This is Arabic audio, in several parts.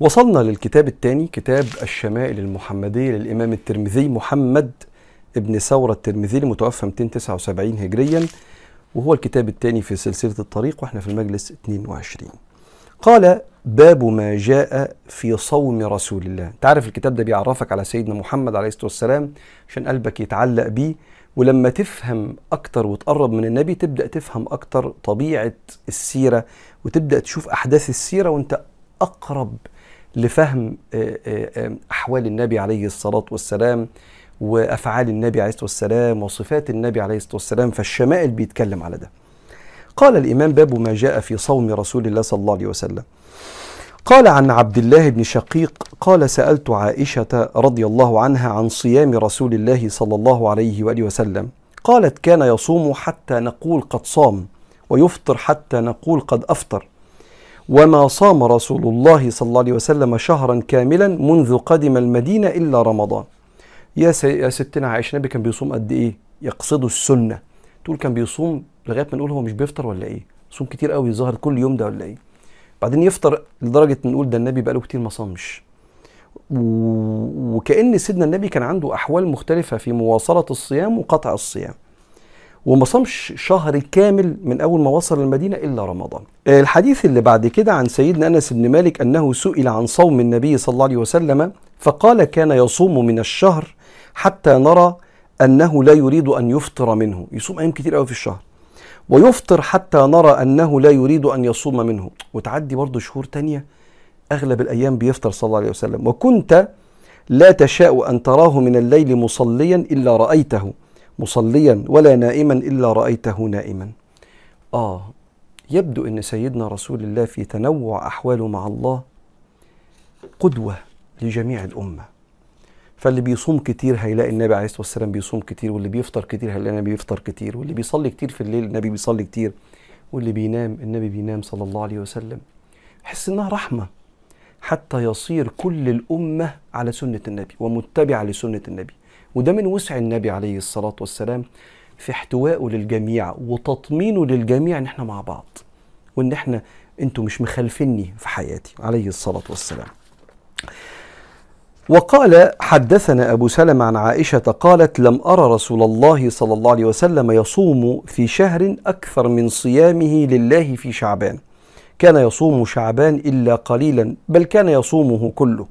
وصلنا للكتاب الثاني كتاب الشمائل المحمدية للإمام الترمذي محمد ابن ثورة الترمذي المتوفى 279 هجريا وهو الكتاب الثاني في سلسلة الطريق وإحنا في المجلس 22 قال باب ما جاء في صوم رسول الله. تعرف الكتاب ده بيعرفك على سيدنا محمد عليه الصلاة والسلام عشان قلبك يتعلق بيه. ولما تفهم أكتر وتقرب من النبي تبدأ تفهم أكتر طبيعة السيرة وتبدأ تشوف أحداث السيرة وأنت أقرب لفهم آه، آه، آه، أحوال النبي عليه الصلاة والسلام وأفعال النبي عليه الصلاة والسلام وصفات النبي عليه الصلاة والسلام فالشمائل بيتكلم على ده. قال الإمام باب ما جاء في صوم رسول الله صلى الله عليه وسلم. قال عن عبد الله بن شقيق قال سألت عائشة رضي الله عنها عن صيام رسول الله صلى الله عليه وآله وسلم. قالت كان يصوم حتى نقول قد صام ويفطر حتى نقول قد أفطر. وما صام رسول الله صلى الله عليه وسلم شهرا كاملا منذ قدم المدينة إلا رمضان. يا. يا ستنا عائشة النبي كان بيصوم قد إيه؟ يقصده السنة. تقول كان بيصوم لغاية ما نقول هو مش بيفطر ولا إيه؟ صوم كتير قوي ظاهر كل يوم ده ولا إيه؟ بعدين يفطر لدرجة نقول ده النبي بقاله كتير ما صامش. وكأن سيدنا النبي كان عنده أحوال مختلفة في مواصلة الصيام وقطع الصيام. وما صامش شهر كامل من أول ما وصل المدينة إلا رمضان. الحديث اللي بعد كده عن سيدنا أنس بن مالك أنه سئل عن صوم النبي صلى الله عليه وسلم فقال كان يصوم من الشهر حتى نرى أنه لا يريد أن يفطر منه، يصوم أيام كتير قوي في الشهر. ويفطر حتى نرى أنه لا يريد أن يصوم منه، وتعدي برضه شهور تانية أغلب الأيام بيفطر صلى الله عليه وسلم، وكنت لا تشاء أن تراه من الليل مصليا إلا رأيته مصليا ولا نائما إلا رأيته نائما. آه يبدو إن سيدنا رسول الله في تنوع أحواله مع الله قدوة لجميع الأمة. فاللي بيصوم كتير هيلاقي النبي عليه الصلاة والسلام بيصوم كتير واللي بيفطر كتير هيلاقي النبي بيفطر كتير واللي بيصلي كتير في الليل النبي بيصلي كتير واللي بينام النبي بينام صلى الله عليه وسلم. حس إنها رحمة حتى يصير كل الأمة على سنة النبي ومتبعة لسنة النبي. وده من وسع النبي عليه الصلاة والسلام في احتوائه للجميع وتطمينه للجميع إن إحنا مع بعض وإن إحنا أنتوا مش مخالفيني في حياتي عليه الصلاة والسلام. وقال حدثنا أبو سلمة عن عائشة قالت لم أرى رسول الله صلى الله عليه وسلم يصوم في شهر أكثر من صيامه لله في شعبان. كان يصوم شعبان إلا قليلا بل كان يصومه كله.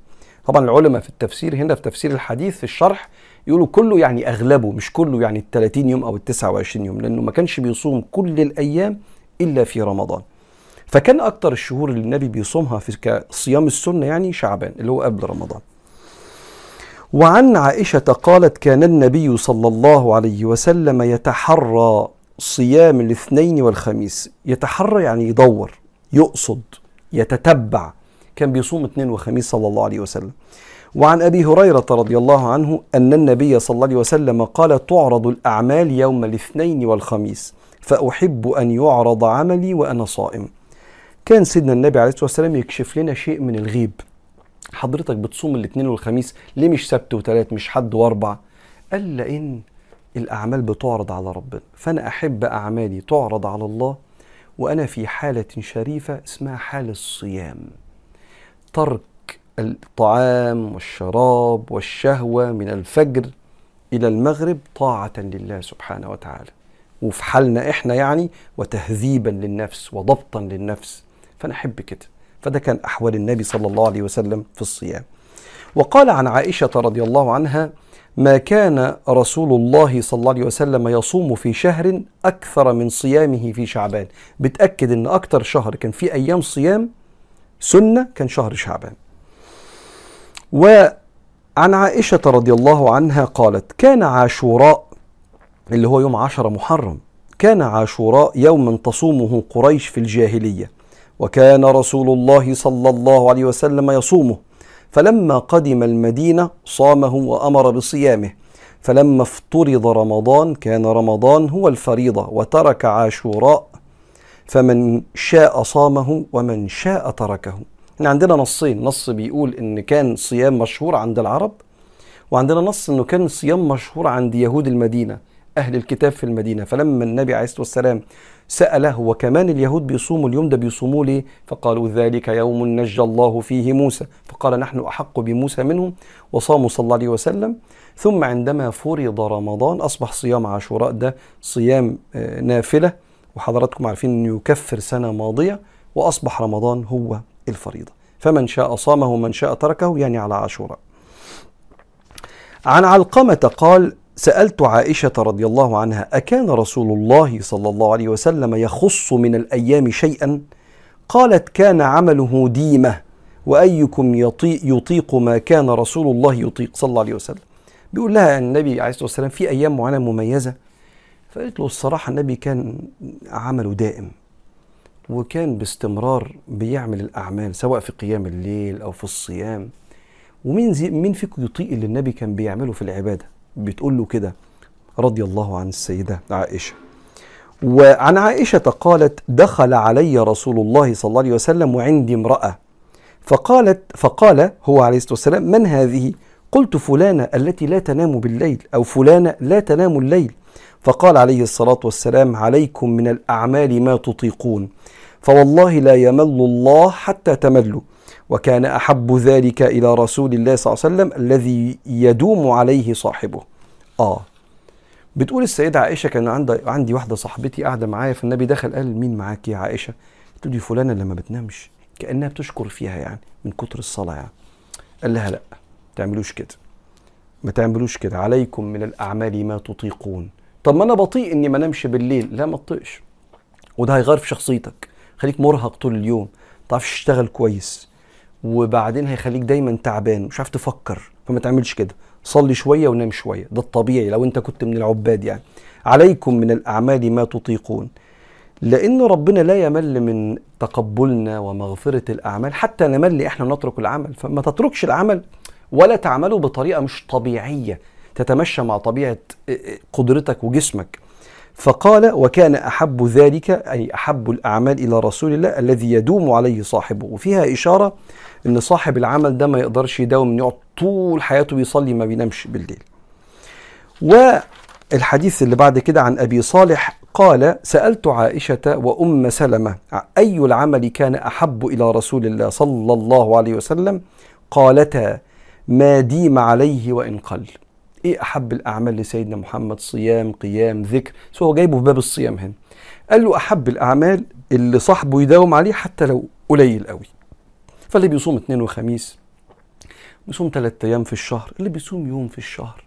طبعا العلماء في التفسير هنا في تفسير الحديث في الشرح يقولوا كله يعني أغلبه مش كله يعني ال 30 يوم أو ال 29 يوم لأنه ما كانش بيصوم كل الأيام إلا في رمضان. فكان أكتر الشهور اللي النبي بيصومها في كصيام السنة يعني شعبان اللي هو قبل رمضان. وعن عائشة قالت كان النبي صلى الله عليه وسلم يتحرى صيام الاثنين والخميس، يتحرى يعني يدور، يقصد، يتتبع، كان بيصوم اثنين وخميس صلى الله عليه وسلم. وعن أبي هريرة رضي الله عنه أن النبي صلى الله عليه وسلم قال تعرض الأعمال يوم الاثنين والخميس فأحب أن يعرض عملي وأنا صائم. كان سيدنا النبي عليه الصلاة والسلام يكشف لنا شيء من الغيب. حضرتك بتصوم الاثنين والخميس ليه مش سبت وثلاث مش حد وأربع؟ قال لأن الأعمال بتعرض على ربنا فأنا أحب أعمالي تعرض على الله وأنا في حالة شريفة اسمها حال الصيام. ترك الطعام والشراب والشهوة من الفجر إلى المغرب طاعة لله سبحانه وتعالى. وفي حالنا إحنا يعني وتهذيبا للنفس وضبطا للنفس. فأنا أحب كده. فده كان أحوال النبي صلى الله عليه وسلم في الصيام. وقال عن عائشة رضي الله عنها ما كان رسول الله صلى الله عليه وسلم يصوم في شهر أكثر من صيامه في شعبان. بتأكد أن أكثر شهر كان فيه أيام صيام سنة كان شهر شعبان. وعن عائشة رضي الله عنها قالت كان عاشوراء اللي هو يوم عشر محرم. كان عاشوراء يوما تصومه قريش في الجاهلية وكان رسول الله صلى الله عليه وسلم يصومه. فلما قدم المدينة صامه وأمر بصيامه. فلما افترض رمضان كان رمضان هو الفريضة وترك عاشوراء فمن شاء صامه ومن شاء تركه. إحنا عندنا نصين. نص بيقول إن كان صيام مشهور عند العرب وعندنا نص إنه كان صيام مشهور عند يهود المدينة أهل الكتاب في المدينة. فلما النبي عليه الصلاة والسلام سأله وكمان اليهود بيصوموا اليوم؟ ده بيصوموا ليه؟ فقالوا ذلك يوم نجى الله فيه موسى. فقال نحن أحق بموسى منهم وصاموا صلى الله عليه وسلم. ثم عندما فرض رمضان أصبح صيام عاشوراء. ده صيام آه، نافلة. وحضراتكم عارفين أنه يكفر سنة ماضية وأصبح رمضان هو الفريضة. فمن شاء صامه ومن شاء تركه يعني على عاشوراء. عن علقمة قال سألت عائشة رضي الله عنها أكان رسول الله صلى الله عليه وسلم يخص من الأيام شيئا؟ قالت كان عمله ديمة وأيكم يطيق, يطيق ما كان رسول الله يطيق. صلى الله عليه وسلم. بيقول لها النبي عليه الصلاة والسلام في أيام معينة مميزة. فقالت له الصراحة النبي كان عمله دائم وكان باستمرار بيعمل الأعمال سواء في قيام الليل أو في الصيام. ومين زي مين فيكم يطيق اللي النبي كان بيعمله في العبادة؟ بتقول له كده رضي الله عن السيدة عائشة. وعن عائشة قالت دخل علي رسول الله صلى الله عليه وسلم وعندي امرأة فقالت فقال هو عليه الصلاة والسلام من هذه؟ قلت فلانة التي لا تنام بالليل أو فلانة لا تنام الليل فقال عليه الصلاة والسلام عليكم من الأعمال ما تطيقون فوالله لا يمل الله حتى تملوا وكان أحب ذلك إلى رسول الله صلى الله عليه وسلم الذي يدوم عليه صاحبه. آه. بتقول السيدة عائشة كان عندي عندي واحدة صاحبتي قاعدة معايا فالنبي دخل قال مين معاك يا عائشة؟ قلت له دي فلانة اللي ما بتنامش كأنها بتشكر فيها يعني من كتر الصلاة يعني. قال لها لا ما تعملوش كده ما تعملوش كده عليكم من الأعمال ما تطيقون. طب ما أنا بطيء إني ما نمشي بالليل. لا ما تطيقش. وده هيغير في شخصيتك خليك مرهق طول اليوم ما تعرفش تشتغل كويس وبعدين هيخليك دايما تعبان مش عارف تفكر فما تعملش كده. صلي شوية ونام شوية ده الطبيعي لو أنت كنت من العباد يعني. عليكم من الأعمال ما تطيقون. لأن ربنا لا يمل من تقبلنا ومغفرة الأعمال حتى نمل إحنا نترك العمل. فما تتركش العمل ولا تعمله بطريقة مش طبيعية. تتمشى مع طبيعة قدرتك وجسمك. فقال وكان أحب ذلك أي أحب الأعمال إلى رسول الله الذي يدوم عليه صاحبه. وفيها إشارة إن صاحب العمل ده ما يقدرش يداوم يقعد طول حياته بيصلي ما بينامش بالليل. والحديث اللي بعد كده عن أبي صالح قال سألت عائشة وأم سلمة أي العمل كان أحب إلى رسول الله صلى الله عليه وسلم؟ قالتا ما ديم عليه وإن قل. إيه أحب الأعمال لسيدنا محمد؟ صيام قيام ذكر. سو هو جايبه في باب الصيام هنا. قال له أحب الأعمال اللي صاحبه يداوم عليه حتى لو قليل قوي. فاللي بيصوم اثنين وخميس بيصوم ثلاثة أيام في الشهر. اللي بيصوم يوم في الشهر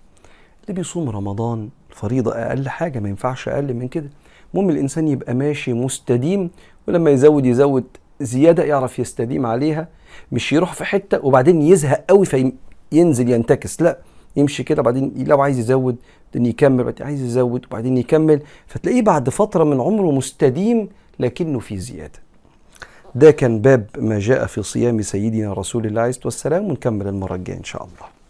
اللي بيصوم رمضان فريضة أقل حاجة ما ينفعش أقل من كده. المهم الإنسان يبقى ماشي مستديم ولما يزود يزود زيادة يعرف يستديم عليها. مش يروح في حتة وبعدين يزهق قوي فينزل ينتكس. لا يمشي كده بعدين لو عايز يزود بعدين يكمل بعدين عايز يزود وبعدين يكمل. فتلاقيه بعد فترة من عمره مستديم لكنه في زيادة. ده كان باب ما جاء في صيام سيدنا رسول الله عليه الصلاة والسلام ونكمل المرة الجاية إن شاء الله.